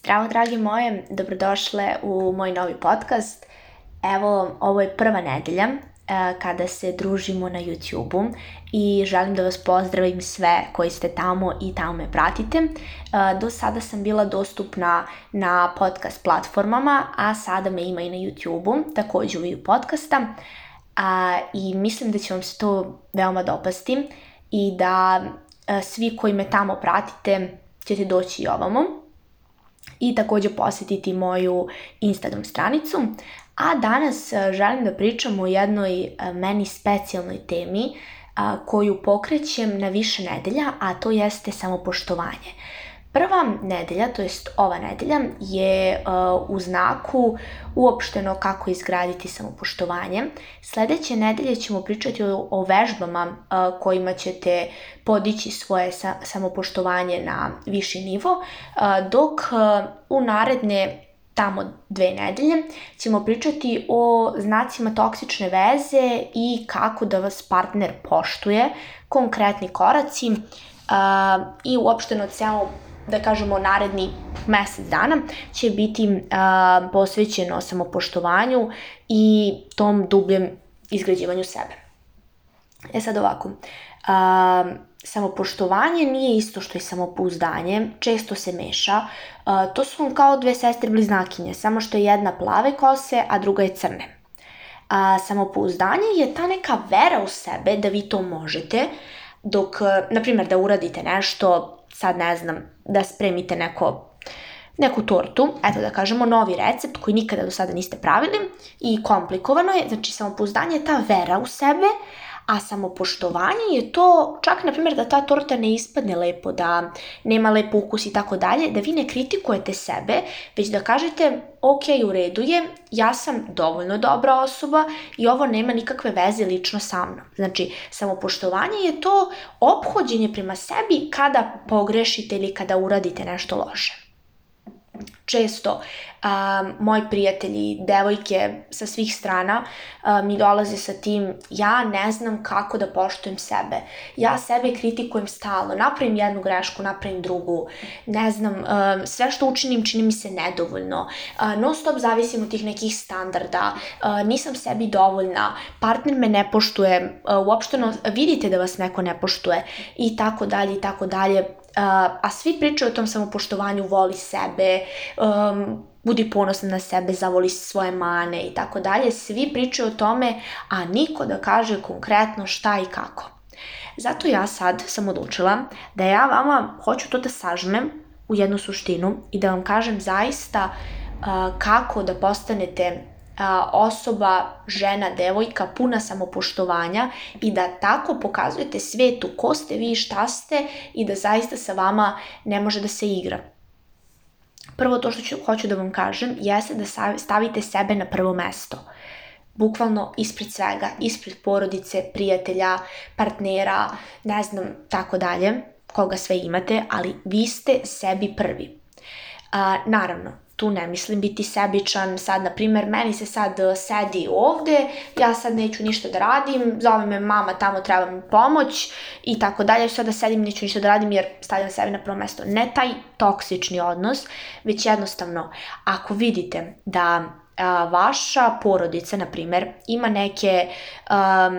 Zdravo, dragi moje, dobrodošle u moj novi podcast. Evo, ovo je prva nedelja uh, kada se družimo na YouTube-u i želim da vas pozdravim sve koji ste tamo i tamo me pratite. Uh, do sada sam bila dostupna na podcast platformama, a sada me ima i na YouTube-u, takođe u vidu podcasta. A, uh, I mislim da će vam se to veoma dopasti i da e, svi koji me tamo pratite ćete doći i ovamo i takođe posetiti moju Instagram stranicu. A danas e, želim da pričam o jednoj e, meni specijalnoj temi koju pokrećem na više nedelja, a to jeste samopoštovanje. Prva nedelja, to jest ova nedelja, je uh, u znaku uopšteno kako izgraditi samopoštovanje. Sledeće nedelje ćemo pričati o, o vežbama uh, kojima ćete podići svoje sa, samopoštovanje na viši nivo, uh, dok u naredne tamo dve nedelje ćemo pričati o znacima toksične veze i kako da vas partner poštuje, konkretni koraci, Uh, i uopšteno ceo da kažemo, naredni mesec dana će biti uh, posvećeno samopoštovanju i tom dubljem izgrađivanju sebe. E sad ovako, uh, samopoštovanje nije isto što i samopouzdanje, često se meša. Uh, to su kao dve sestre bliznakinje, samo što je jedna plave kose, a druga je crne. A, samopouzdanje je ta neka vera u sebe da vi to možete, dok, na primjer, da uradite nešto, sad ne znam, da spremite neko neku tortu, eto da kažemo novi recept koji nikada do sada niste pravili i komplikovano je, znači samopouzdanje je ta vera u sebe, a samopoštovanje je to, čak na primjer da ta torta ne ispadne lepo, da nema lep ukus i tako dalje, da vi ne kritikujete sebe, već da kažete ok, u redu je, ja sam dovoljno dobra osoba i ovo nema nikakve veze lično sa mnom. Znači, samopoštovanje je to ophođenje prema sebi kada pogrešite ili kada uradite nešto loše. Često um, moji prijatelji, devojke sa svih strana uh, mi dolaze sa tim ja ne znam kako da poštujem sebe. Ja sebe kritikujem stalno, napravim jednu grešku, napravim drugu. Ne znam, um, sve što učinim čini mi se nedovoljno. Uh, non stop zavisim od tih nekih standarda. Uh, nisam sebi dovoljna. Partner me ne poštuje. Uh, uopšteno vidite da vas neko ne poštuje i tako dalje i tako dalje a svi pričaju o tom samopoštovanju, voli sebe, um, budi ponosan na sebe, zavoli svoje mane i tako dalje. Svi pričaju o tome, a niko da kaže konkretno šta i kako. Zato ja sad sam odlučila da ja vama hoću to da sažmem u jednu suštinu i da vam kažem zaista uh, kako da postanete a, osoba, žena, devojka puna samopoštovanja i da tako pokazujete svetu ko ste vi, šta ste i da zaista sa vama ne može da se igra. Prvo to što ću, hoću da vam kažem jeste da stavite sebe na prvo mesto. Bukvalno ispred svega, ispred porodice, prijatelja, partnera, ne znam, tako dalje, koga sve imate, ali vi ste sebi prvi. A, naravno, tu ne mislim biti sebičan, sad, na primer, meni se sad e, sedi ovde, ja sad neću ništa da radim, zove me mama tamo, treba mi pomoć i tako dalje, sad da sedim, neću ništa da radim jer stavljam sebe na prvo mesto. Ne taj toksični odnos, već jednostavno, ako vidite da a, vaša porodica, na primer, ima neke um,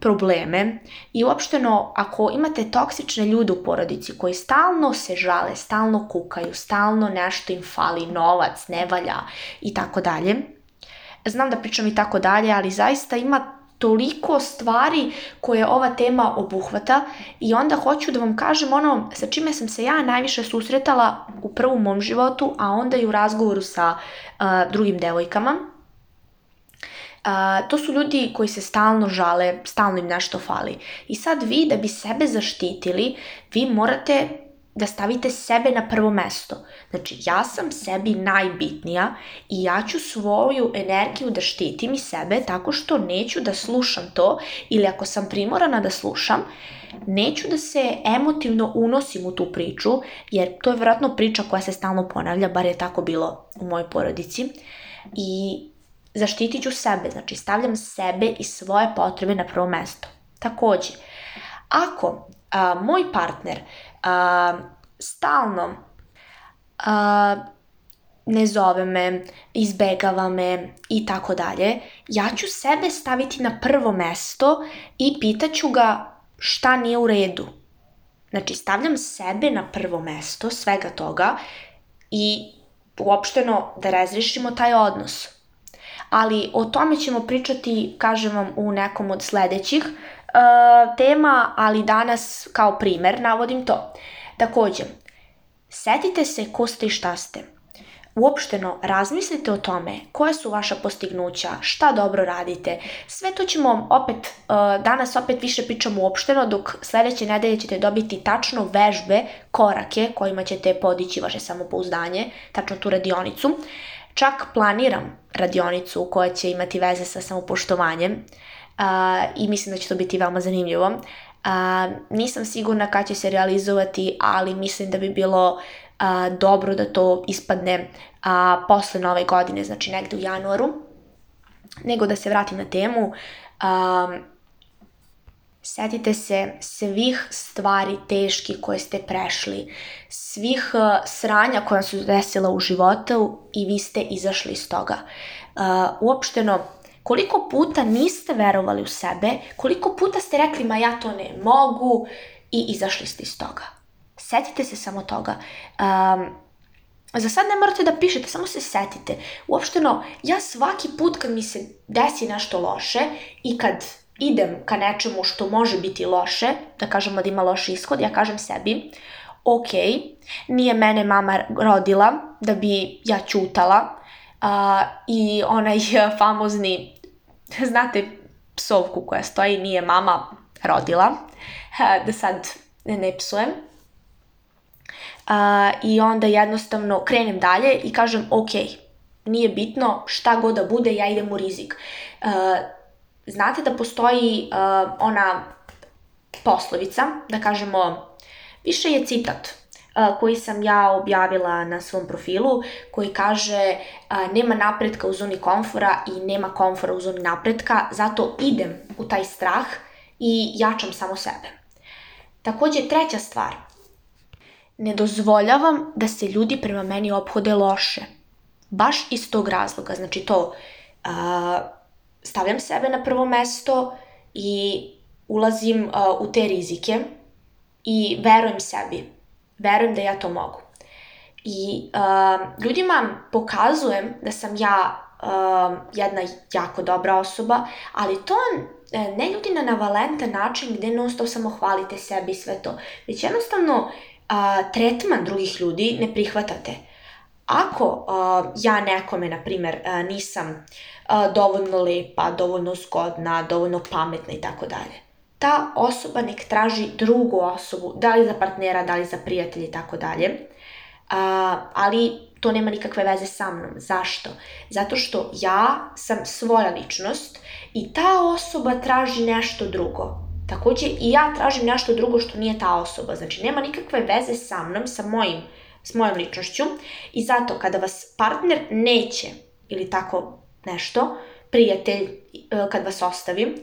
probleme i uopšteno ako imate toksične ljude u porodici koji stalno se žale, stalno kukaju, stalno nešto im fali, novac, ne valja i tako dalje. Znam da pričam i tako dalje, ali zaista ima toliko stvari koje ova tema obuhvata i onda hoću da vam kažem ono sa čime sam se ja najviše susretala u prvom mom životu, a onda i u razgovoru sa uh, drugim devojkama Uh, to su ljudi koji se stalno žale, stalno im nešto fali. I sad vi da bi sebe zaštitili, vi morate da stavite sebe na prvo mesto. Znači, ja sam sebi najbitnija i ja ću svoju energiju da štitim i sebe tako što neću da slušam to ili ako sam primorana da slušam, neću da se emotivno unosim u tu priču, jer to je vjerojatno priča koja se stalno ponavlja, bar je tako bilo u mojoj porodici. I zaštitit ću sebe, znači stavljam sebe i svoje potrebe na prvo mesto. Takođe, ako a, moj partner a, stalno a, ne zove me, izbegava me i tako dalje, ja ću sebe staviti na prvo mesto i pitaću ga šta nije u redu. Znači, stavljam sebe na prvo mesto svega toga i uopšteno da razrešimo taj odnos ali o tome ćemo pričati, kažem vam, u nekom od sledećih uh, tema, ali danas kao primer navodim to. Takođe, setite se ko ste i šta ste. Uopšteno, razmislite o tome koje su vaša postignuća, šta dobro radite. Sve to ćemo opet, e, danas opet više pričamo uopšteno, dok sledeće nedelje ćete dobiti tačno vežbe, korake kojima ćete podići vaše samopouzdanje, tačno tu radionicu. Čak planiram radionicu koja će imati veze sa samopoštovanjem uh, i mislim da će to biti veoma zanimljivo. Uh, nisam sigurna kada će se realizovati, ali mislim da bi bilo a, dobro da to ispadne a, posle nove godine, znači negde u januaru. Nego da se vratim na temu, uh, Sjetite se svih stvari teški koje ste prešli, svih e, sranja koja su desila u životu i vi ste izašli iz toga. Uh, uopšteno, koliko puta niste verovali u sebe, koliko puta ste rekli ma ja to ne mogu i izašli ste iz toga. Sjetite se samo toga. Um, za sad ne morate da pišete, samo se setite. Uopšteno, ja svaki put kad mi se desi nešto loše i kad idem ka nečemu što može biti loše, da kažemo da ima loš ishod, ja kažem sebi, ok, nije mene mama rodila da bi ja ćutala uh, i onaj famozni, znate, psovku koja stoji, nije mama rodila, a, da sad ne psujem. Uh, I onda jednostavno krenem dalje i kažem, ok, nije bitno šta god da bude, ja idem u rizik. Uh, znate da postoji uh, ona poslovica, da kažemo, više je citat uh, koji sam ja objavila na svom profilu, koji kaže uh, nema napretka u zoni komfora i nema komfora u zoni napretka, zato idem u taj strah i jačam samo sebe. Takođe, treća stvar, ne dozvoljavam da se ljudi prema meni ophode loše. Baš iz tog razloga, znači to, uh, stavljam sebe na prvo mesto i ulazim uh, u te rizike i verujem sebi. Verujem da ja to mogu. I uh, ljudima pokazujem da sam ja uh, jedna jako dobra osoba, ali to e, ne ljudi na navalentan način gde non stop samo hvalite sebi i sve to, već jednostavno a, tretman drugih ljudi ne prihvatate. Ako a, ja nekome, na primer, a, nisam a, dovoljno lepa, dovoljno zgodna, dovoljno pametna i tako dalje. Ta osoba nek traži drugu osobu, da li za partnera, da li za prijatelja i tako dalje. Ali to nema nikakve veze sa mnom. Zašto? Zato što ja sam svoja ličnost i ta osoba traži nešto drugo. Takođe i ja tražim nešto drugo što nije ta osoba. Znači nema nikakve veze sa mnom, sa mojim, s mojom ličnošću i zato kada vas partner neće ili tako nešto, prijatelj e, kad vas ostavim,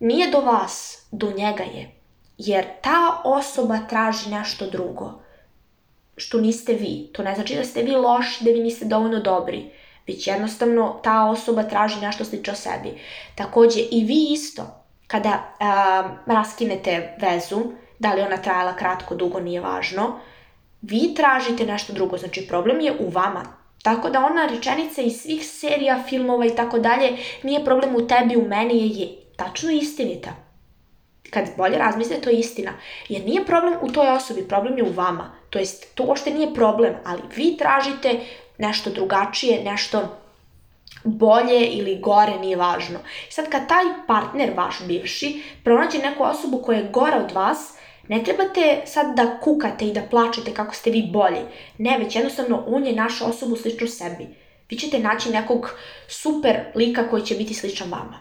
nije do vas, do njega je. Jer ta osoba traži nešto drugo što niste vi. To ne znači da ste vi loši, da vi niste dovoljno dobri, već jednostavno ta osoba traži nešto slično sebi. Takođe i vi isto, kada um, raskinete vezu, da li ona trajala kratko, dugo, nije važno, vi tražite nešto drugo, znači problem je u vama, Tako da ona rečenica iz svih serija, filmova i tako dalje nije problem u tebi, u meni je je. Tačno istinita. Kad bolje razmislite, to je istina. Jer nije problem u toj osobi, problem je u vama. To jest, to uopšte nije problem, ali vi tražite nešto drugačije, nešto bolje ili gore, nije važno. Sad kad taj partner, vaš bivši, pronađe neku osobu koja je gora od vas, Ne trebate sad da kukate i da plačete kako ste vi bolji. Ne, već jednostavno on je naša osobu slično sebi. Vi ćete naći nekog super lika koji će biti sličan vama.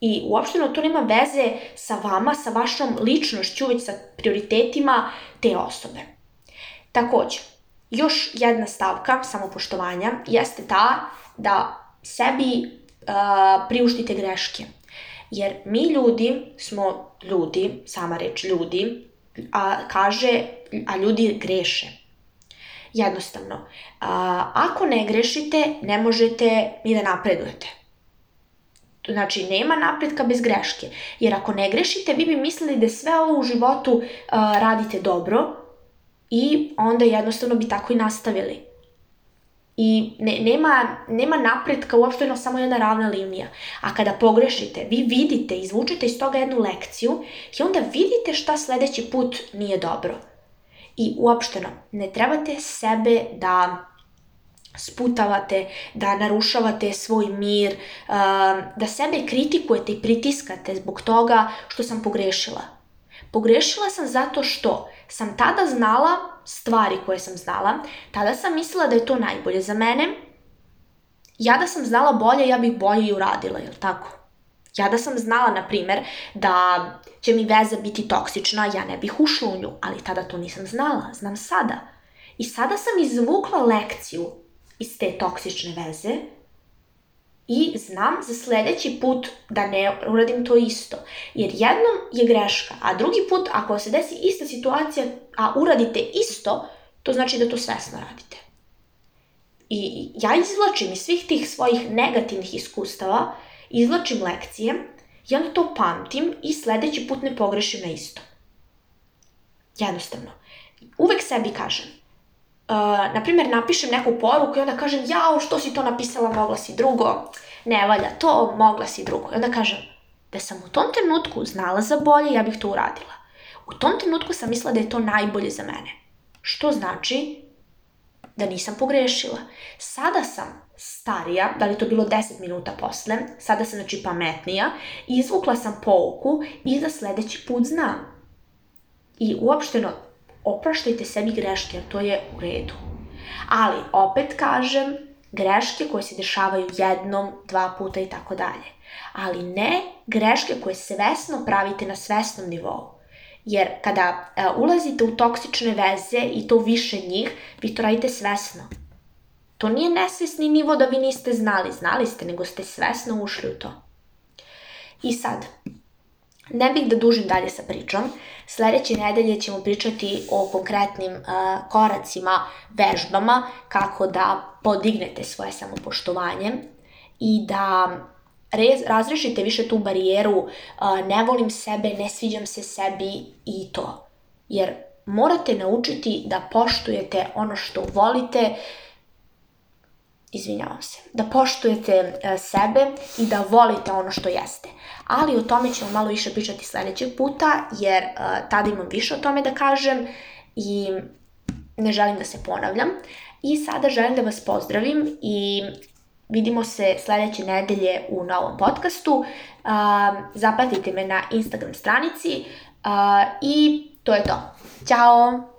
I uopšteno to nema veze sa vama, sa vašom ličnošću, već sa prioritetima te osobe. Takođe, još jedna stavka samopoštovanja jeste ta da sebi uh, priuštite greške Jer mi ljudi smo ljudi, sama reč ljudi, a kaže, a ljudi greše. Jednostavno, a, ako ne grešite, ne možete ni da napredujete. Znači, nema napretka bez greške. Jer ako ne grešite, vi bi mislili da sve ovo u životu a, radite dobro i onda jednostavno bi tako i nastavili i ne, nema, nema napretka uopšte no samo jedna ravna linija. A kada pogrešite, vi vidite, izvučete iz toga jednu lekciju i onda vidite šta sledeći put nije dobro. I uopšteno, ne trebate sebe da sputavate, da narušavate svoj mir, da sebe kritikujete i pritiskate zbog toga što sam pogrešila. Pogrešila sam zato što sam tada znala stvari koje sam znala, tada sam mislila da je to najbolje za mene. Ja da sam znala bolje, ja bih bolje i uradila, jel tako? Ja da sam znala, na primer, da će mi veza biti toksična, ja ne bih ušla u nju, ali tada to nisam znala, znam sada. I sada sam izvukla lekciju iz te toksične veze i znam za sledeći put da ne uradim to isto. Jer jednom je greška, a drugi put ako se desi ista situacija, a uradite isto, to znači da to svesno radite. I ja izvlačim iz svih tih svojih negativnih iskustava, izvlačim lekcije i onda to pamtim i sledeći put ne pogrešim na isto. Jednostavno. Uvek sebi kažem, Eh, na primjer, napišem neku poruku i onda kažem, jao, što si to napisala, mogla si drugo, ne valja to, mogla si drugo. I onda kažem, da sam u tom trenutku znala za bolje, ja bih to uradila. U tom trenutku sam mislila da je to najbolje za mene. Što znači da nisam pogrešila. Sada sam starija, da li to bilo 10 minuta posle, sada sam znači pametnija, izvukla sam pouku i za sledeći put znam. I uopšteno, opraštajte sebi greške, jer to je u redu. Ali, opet kažem, greške koje se dešavaju jednom, dva puta i tako dalje. Ali ne greške koje svesno pravite na svesnom nivou. Jer kada e, ulazite u toksične veze i to više njih, vi to radite svesno. To nije nesvesni nivo da vi niste znali, znali ste, nego ste svesno ušli u to. I sad, Ne bih da dužim dalje sa pričom. Sledeće nedelje ćemo pričati o konkretnim uh, koracima, vežbama, kako da podignete svoje samopoštovanje i da rez, razrešite više tu barijeru uh, ne volim sebe, ne sviđam se sebi i to. Jer morate naučiti da poštujete ono što volite, izvinjavam se, da poštujete e, sebe i da volite ono što jeste. Ali o tome ćemo malo više pričati sledećeg puta, jer e, tada imam više o tome da kažem i ne želim da se ponavljam. I sada želim da vas pozdravim i vidimo se sledeće nedelje u novom podcastu. E, Zapatite me na Instagram stranici i to je to. Ćao!